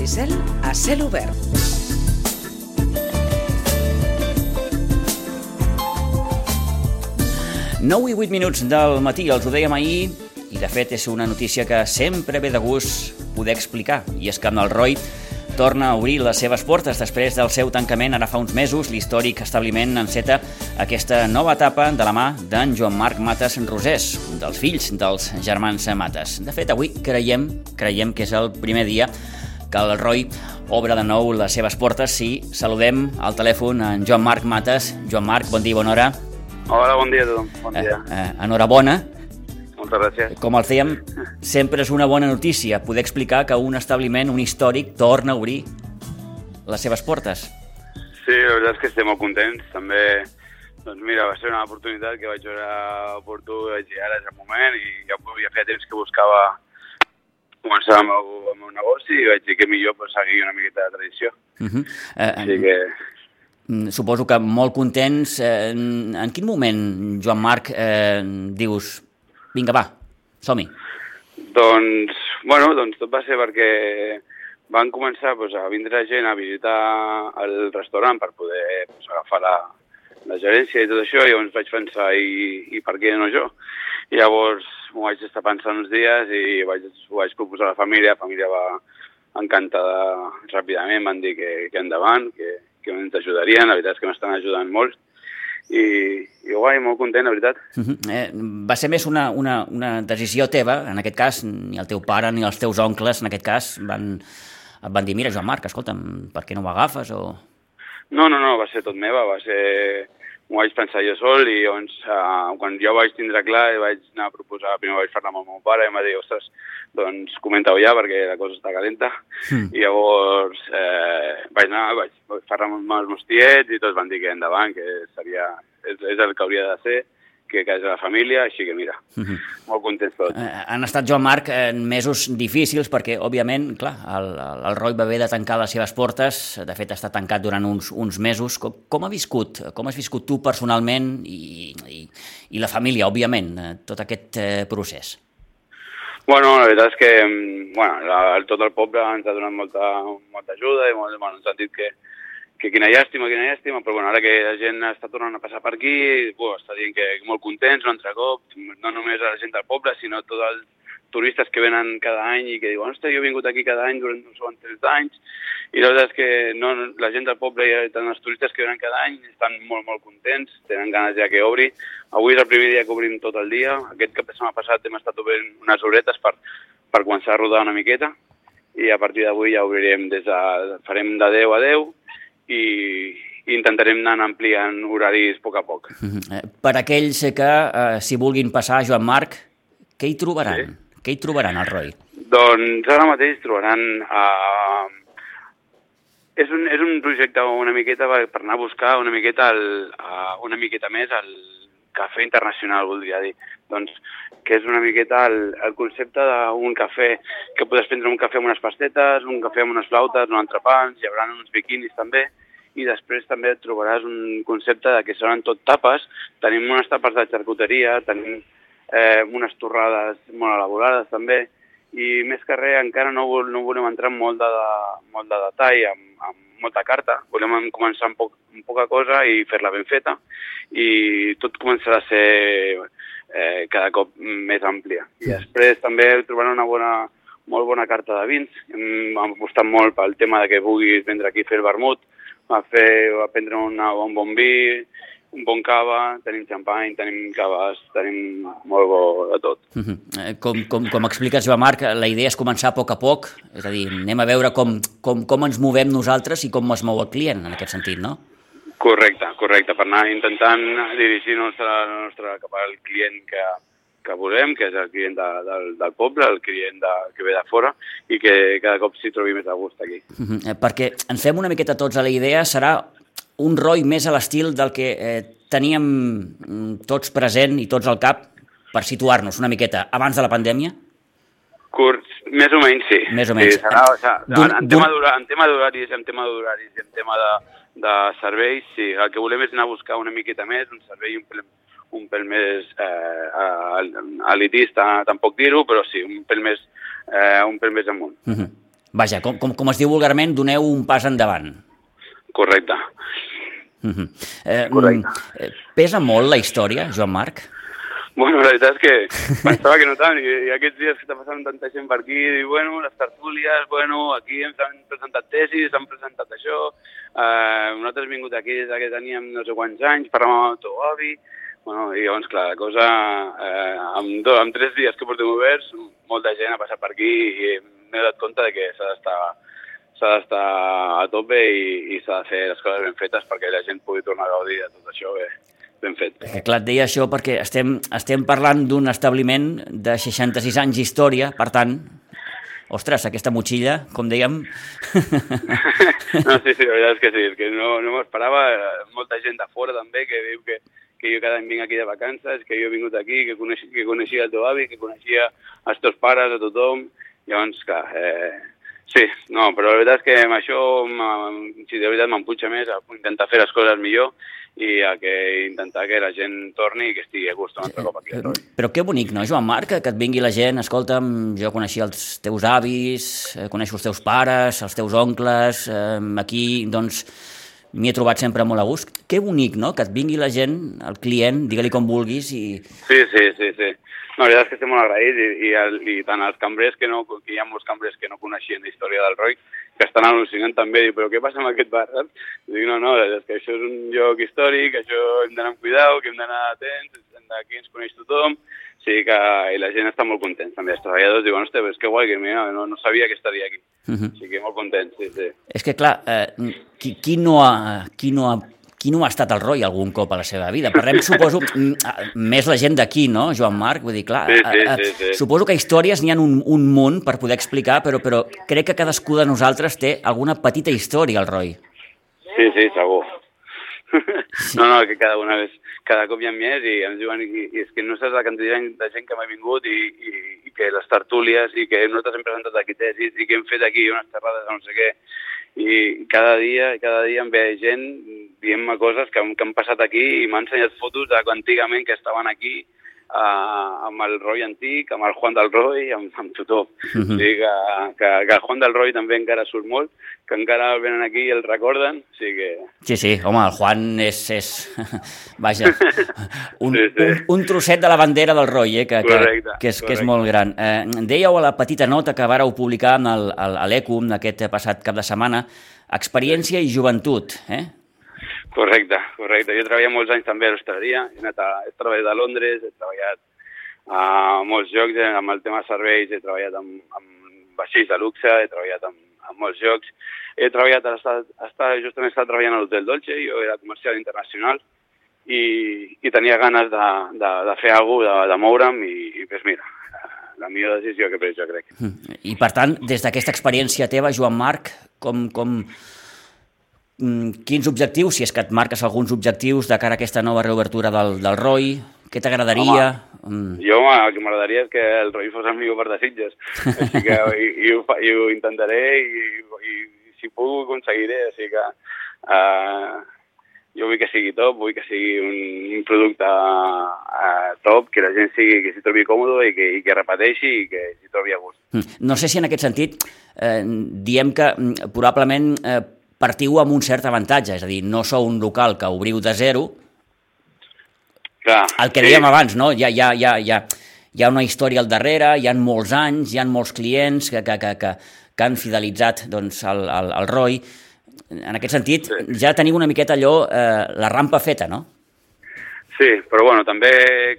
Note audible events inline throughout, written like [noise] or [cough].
Maricel a cel obert. Nou i 8 minuts del matí, els ho dèiem ahir, i de fet és una notícia que sempre ve de gust poder explicar, i és que amb el ROI torna a obrir les seves portes després del seu tancament ara fa uns mesos. L'històric establiment enceta aquesta nova etapa de la mà d'en Joan Marc Mates Rosés, un dels fills dels germans Mates. De fet, avui creiem, creiem que és el primer dia el ROI obre de nou les seves portes. Sí, saludem al telèfon en Joan Marc Mates. Joan Marc, bon dia, bona hora. Hola, bon dia a tothom. Bon dia. Eh, eh, enhorabona. Moltes gràcies. Com el fèiem, [laughs] sempre és una bona notícia poder explicar que un establiment, un històric, torna a obrir les seves portes. Sí, la veritat és que estem molt contents. També, doncs mira, va ser una oportunitat que vaig veure oportú, vaig dir ara és el moment i ja, ja feia temps que buscava començar el meu, el meu negoci i vaig dir que millor pues, seguir una miqueta de tradició. Uh -huh. eh, Així que mm, Suposo que molt contents. Eh, en en quin moment, Joan Marc, eh, dius vinga, va, som-hi? Doncs, bueno, doncs tot va ser perquè van començar pues, a vindre gent a visitar el restaurant per poder pues, agafar la, la gerència i tot això, i llavors vaig pensar, i, i per què no jo? I llavors m'ho vaig estar pensant uns dies i vaig, ho vaig proposar a la família, la família va encantada ràpidament, van dir que, que endavant, que, que ens ajudarien, la veritat és que m'estan ajudant molt, i, i guai, molt content, la veritat. Uh -huh. eh, va ser més una, una, una decisió teva, en aquest cas, ni el teu pare ni els teus oncles, en aquest cas, van, et van dir, mira, Joan Marc, escolta'm, per què no ho agafes? O... No, no, no, va ser tot meva, va ser... M'ho vaig pensar jo sol i llavors, uh, quan jo vaig tindre clar, vaig anar a proposar, primer vaig parlar amb el meu pare i em va dir, ostres, doncs comenta-ho ja perquè la cosa està calenta. Mm. I llavors eh, vaig anar, vaig, vaig parlar amb els meus tiets i tots van dir que endavant, que seria, és, és el que hauria de ser, que, que és la família, així que mira, Uh -huh. molt contents tots. Eh, han estat, Joan Marc, en mesos difícils perquè, òbviament, clar, el, el, ROI va haver de tancar les seves portes, de fet està tancat durant uns, uns mesos. Com, com ha viscut, com has viscut tu personalment i, i, i la família, òbviament, eh, tot aquest eh, procés? Bueno, la veritat és que mm, bueno, la, tot el poble ens ha donat molta, molta ajuda i molt, bueno, ens han dit que, que quina llàstima, quina llàstima, però bueno, ara que la gent està tornant a passar per aquí, bueno, està dient que molt contents un altre cop, no només a la gent del poble, sinó tots els turistes que venen cada any i que diuen, ostres, jo he vingut aquí cada any durant no sé quants anys, i la veritat és que no, la gent del poble i tant els turistes que venen cada any estan molt, molt contents, tenen ganes ja que obri. Avui és el primer dia que obrim tot el dia, aquest cap de setmana passat hem estat obrint unes horetes per, per començar a rodar una miqueta, i a partir d'avui ja obrirem des de, farem de 10 a 10, i, i intentarem anar ampliant horaris a poc a poc. -huh. eh, per aquells que, eh, si vulguin passar, Joan Marc, què hi trobaran? Sí. Què hi trobaran al ROI? Doncs ara mateix trobaran... Uh, és, un, és un projecte una miqueta per, per anar a buscar una miqueta, el, uh, una miqueta més el cafè internacional, voldria dir. Doncs que és una miqueta el, el concepte d'un cafè, que podes prendre un cafè amb unes pastetes, un cafè amb unes flautes, un entrepans, hi haurà uns biquinis també, i després també trobaràs un concepte de que seran tot tapes. Tenim unes tapes de xarcuteria, tenim eh, unes torrades molt elaborades també, i més que res encara no, vol, no volem entrar en molt de, molt de detall, amb, amb molta carta. Volem començar amb, poc, amb poca cosa i fer-la ben feta i tot començarà a ser eh, cada cop més àmplia. I després també trobaran una bona, molt bona carta de vins. Hem, hem apostat molt pel tema de que puguis vendre aquí fer el vermut, a fer, a prendre una, un bon vi, un bon cava, tenim xampany, tenim caves, tenim molt bo de tot. Uh -huh. com, com, com expliques, Joan Marc, la idea és començar a poc a poc, és a dir, anem a veure com, com, com ens movem nosaltres i com es mou el client, en aquest sentit, no? Correcte, correcte, per anar intentant dirigir-nos la nostra cap al client que, que volem, que és el client de, del, del poble, el client de, que ve de fora, i que cada cop s'hi trobi més a gust aquí. Uh -huh. Perquè ens fem una miqueta tots a la idea, serà un ROI més a l'estil del que eh, teníem tots present i tots al cap per situar-nos una miqueta abans de la pandèmia? Curt, més o menys sí. Més o menys. Sí, serà, o sigui, en, en, tema d'horaris, en tema d'horaris, en tema de, de serveis, sí, el que volem és anar a buscar una miqueta més, un servei un pel, un pel més eh, elitista, tampoc dir-ho, però sí, un pel més, eh, un pel més amunt. Uh -huh. Vaja, com, com, com es diu vulgarment, doneu un pas endavant. Correcte. -huh. eh, Correcte. eh, pesa molt la història, Joan Marc? Bueno, la veritat és que [laughs] pensava que no tant, i, i aquests dies que està passant tanta gent per aquí, i bueno, les tertúlies, bueno, aquí ens han presentat tesis, han presentat això, eh, nosaltres hem vingut aquí des que teníem no sé quants anys, parlàvem amb el teu avi, bueno, i llavors, clar, la cosa, eh, amb, do, amb tres dies que portem oberts, molta gent ha passat per aquí i m'he donat compte de que s'ha d'estar s'ha d'estar a tope i, i s'ha de fer les coses ben fetes perquè la gent pugui tornar a gaudir de tot això bé, ben fet. Que clar, et deia això perquè estem, estem parlant d'un establiment de 66 anys d'història, per tant, ostres, aquesta motxilla, com dèiem... [laughs] no, sí, sí, la veritat és que sí, és que no, no m'ho esperava, molta gent de fora també que diu que, que jo cada any vinc aquí de vacances, que jo he vingut aquí, que, coneix, que coneixia el teu avi, que coneixia els teus pares, a tothom, llavors, clar, eh, sí, no, però la veritat és que amb això, si de veritat m'empuja més a intentar fer les coses millor i a que intentar que la gent torni i que estigui a gust un altre cop aquí. Eh, però que bonic, no, Joan Marc, que, que et vingui la gent, escolta'm, jo coneixia els teus avis, eh, coneixo els teus pares, els teus oncles, eh, aquí, doncs, m'hi he trobat sempre molt a gust. Que bonic, no?, que et vingui la gent, el client, digue-li com vulguis i... Sí, sí, sí, sí. La veritat és que estem molt agraïts i, i, el, i tant els cambrers que no, que hi ha molts cambrers que no coneixien la història del ROI, que estan al·lucinant també, diu, però què passa amb aquest bar? Dic, no, no, és que això és un lloc històric, això hem d'anar amb cuidao, que hem d'anar atents, aquí ens coneix tothom, o sigui que i la gent està molt contenta, també els treballadors diuen, ostres, és que guai, que mira, no, no sabia que estaria aquí. Uh -huh. O sigui que molt content, sí, sí. És que, clar, eh, qui, qui, no ha, qui no ha qui no ha estat al ROI algun cop a la seva vida? Parlem, [laughs] suposo, més la gent d'aquí, no, Joan Marc? Vull dir, clar, sí, sí, sí, sí. suposo que històries n'hi ha un, un munt per poder explicar, però, però crec que cadascú de nosaltres té alguna petita història al ROI. Sí, sí, segur. No, no, que cada una vez, cada cop hi ha més i ens diuen, i, i és que no saps la quantitat de gent que m'ha vingut i, i, i que les tertúlies i que nosaltres hem presentat aquí tesis i que hem fet aquí unes xerrades no sé què. I cada dia, cada dia em ve gent dient-me coses que, que han passat aquí i m'han ensenyat fotos de antigament que estaven aquí uh, amb el Roy antic, amb el Juan del Roy, amb, amb tothom. Uh -huh. o sigui que, que, que el Juan del Roy també encara surt molt, que encara el venen aquí i el recorden, o sigui que... Sí, sí, home, el Juan és... és... [laughs] Vaja, un, sí, sí. Un, un trosset de la bandera del Roy, eh, que, correcte, que, que, és, correcte. que és molt gran. Eh, dèieu a la petita nota que vareu publicar en l'ECUM aquest passat cap de setmana, experiència i joventut, eh? Correcte, correcte. Jo he treballat molts anys també a l'hostaleria, he, anat a, he treballat a Londres, he treballat a molts llocs eh, amb el tema serveis, he treballat amb, amb vaixells de luxe, he treballat amb, amb molts llocs, he treballat, està, està, justament estava treballant a l'Hotel Dolce, jo era comercial internacional i, i tenia ganes de, de, de fer alguna cosa, de, de moure'm i, i pues mira, la millor decisió que he pres, jo crec. I per tant, des d'aquesta experiència teva, Joan Marc, com, com, Mm, quins objectius, si és que et marques alguns objectius de cara a aquesta nova reobertura del, del ROI, què t'agradaria? Mm. Jo, home, el que m'agradaria és que el ROI fos el millor per de Sitges, així que i, i, ho, i ho intentaré i, i, i si puc ho aconseguiré, així que uh, jo vull que sigui top, vull que sigui un, un producte uh, top, que la gent sigui, que s'hi trobi còmode i que, i que repeteixi i que s'hi trobi a gust. Mm. No sé si en aquest sentit eh, diem que mm, probablement eh, partiu amb un cert avantatge, és a dir, no sou un local que obriu de zero, Clar, el que dèiem sí. abans, no? Hi ha, hi, ha, hi, ha, hi, ha, hi ha una història al darrere, hi ha molts anys, hi ha molts clients que, que, que, que, que han fidelitzat doncs, el, el, el ROI. En aquest sentit, sí. ja teniu una miqueta allò, eh, la rampa feta, no? Sí, però bueno, també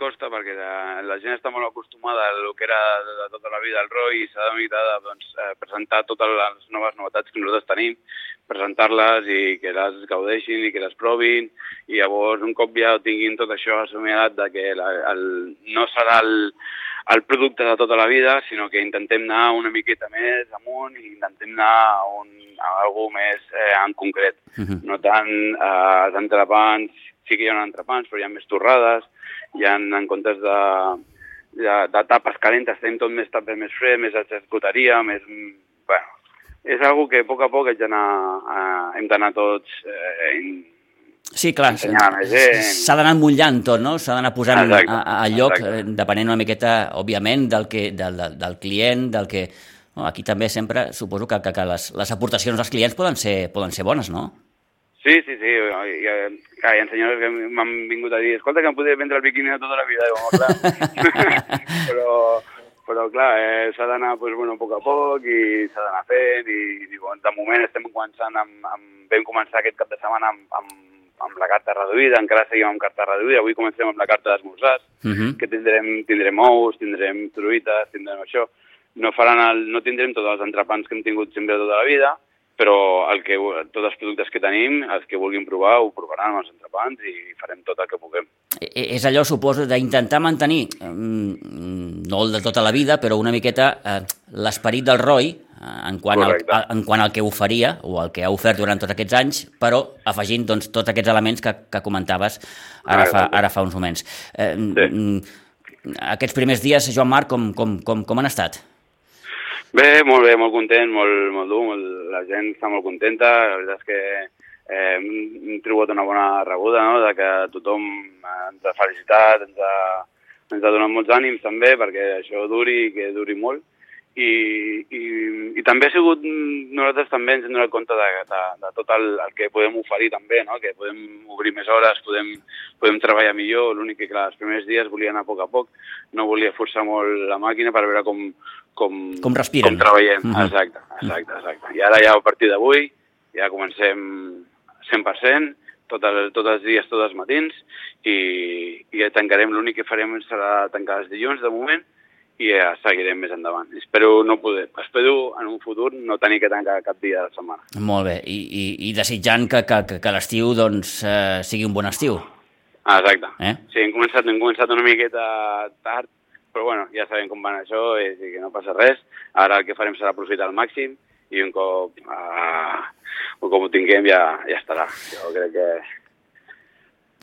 costa perquè la, la gent està molt acostumada a lo que era de, de tota la vida el ROI i s'ha de, de doncs, eh, presentar totes les noves novetats que nosaltres tenim presentar-les i que les gaudeixin i que les provin i llavors un cop ja tinguin tot això assumirat de que la, el, no serà el, el producte de tota la vida, sinó que intentem anar una miqueta més amunt i intentem anar a, un, a algú més eh, en concret. Uh -huh. No tant eh, els entrepans, sí que hi ha entrepans, però hi ha més torrades, hi ha en comptes de, de, de tapes calentes, tenim tot més tapes més fred, més executaria, més... Bueno, és algo que a poc a poc hem d'anar tots eh, Sí, clar, s'ha d'anar mullant tot, no? S'ha d'anar posant exacte, a, a lloc, exacte. depenent una miqueta, òbviament, del, que, del, del, del client, del que, Oh, aquí també sempre suposo que, que, que les, les aportacions dels clients poden ser, poden ser bones, no? Sí, sí, sí. Hi ha, hi ha, hi ha senyors que m'han vingut a dir escolta, que em podria vendre el biquini de tota la vida. Digo, clar. [laughs] [laughs] però, però, clar, eh, s'ha d'anar pues, bueno, a poc a poc i s'ha d'anar fent i, i bon, de moment estem començant amb, amb... Vam començar aquest cap de setmana amb, amb, amb la carta reduïda, encara seguim amb carta reduïda, avui comencem amb la carta d'esmorzars, uh -huh. que tindrem, tindrem ous, tindrem truites, tindrem això. No, faran el, no tindrem tots els entrepans que hem tingut sempre tota la vida, però el que, tots els productes que tenim, els que vulguin provar, ho provaran amb els entrepans i farem tot el que puguem. E, e, és allò, suposo, d'intentar mantenir, mm, no el de tota la vida, però una miqueta eh, l'esperit del ROI en quant, al, en quant al que oferia o el que ha ofert durant tots aquests anys, però afegint doncs, tots aquests elements que, que comentaves ara fa, ara fa uns moments. Eh, sí. Mm, aquests primers dies, Joan Marc, com, com, com, com han estat? Bé, molt bé, molt content, molt, molt dur, molt, la gent està molt contenta, la veritat és que eh, hem trobat una bona rebuda, no?, de que tothom ens ha felicitat, ens ha, ens ha donat molts ànims també perquè això duri i que duri molt. I, i, i també ha sigut, nosaltres també ens hem donat compte de, de, de tot el, el que podem oferir també, no? que podem obrir més hores, podem, podem treballar millor, l'únic que clar, els primers dies volia anar a poc a poc, no volia forçar molt la màquina per veure com, com, com respiren. Com treballem, uh -huh. exacte, exacte, exacte. I ara ja a partir d'avui ja comencem 100%, tot el, tots els dies, tots els matins, i, i ja tancarem, l'únic que farem serà tancar els dilluns de moment, i ja seguirem més endavant. Espero no poder, espero en un futur no tenir que tancar cap dia de la setmana. Molt bé, i, i, i desitjant que, que, que l'estiu doncs, eh, sigui un bon estiu. Ah, exacte. Eh? Sí, hem començat, hem començat una miqueta tard, però bueno, ja sabem com van això, i, i que no passa res. Ara el que farem serà aprofitar al màxim i un cop, uh, un cop ho tinguem ja, ja estarà. Jo crec que...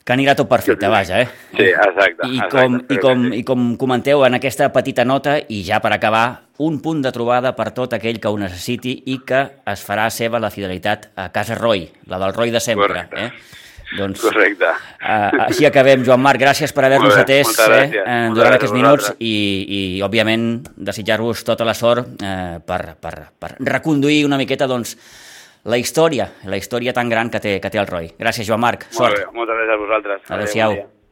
Que anirà tot perfecte, vaja, eh? Sí, exacte. I com, exacte, i, com, sí. I com comenteu en aquesta petita nota, i ja per acabar, un punt de trobada per tot aquell que ho necessiti i que es farà seva la fidelitat a Casa Roy, la del Roy de sempre. Correcte. Eh? Doncs, Correcte. Uh, així acabem, Joan Marc. Gràcies per haver-nos atès eh, durant aquests minuts i, i, òbviament, desitjar-vos tota la sort eh, per, per, per reconduir una miqueta doncs, la història, la història tan gran que té, que té el Roy. Gràcies, Joan Marc. Sort. Molt bé, moltes gràcies a vosaltres. Adéu-siau. Adéu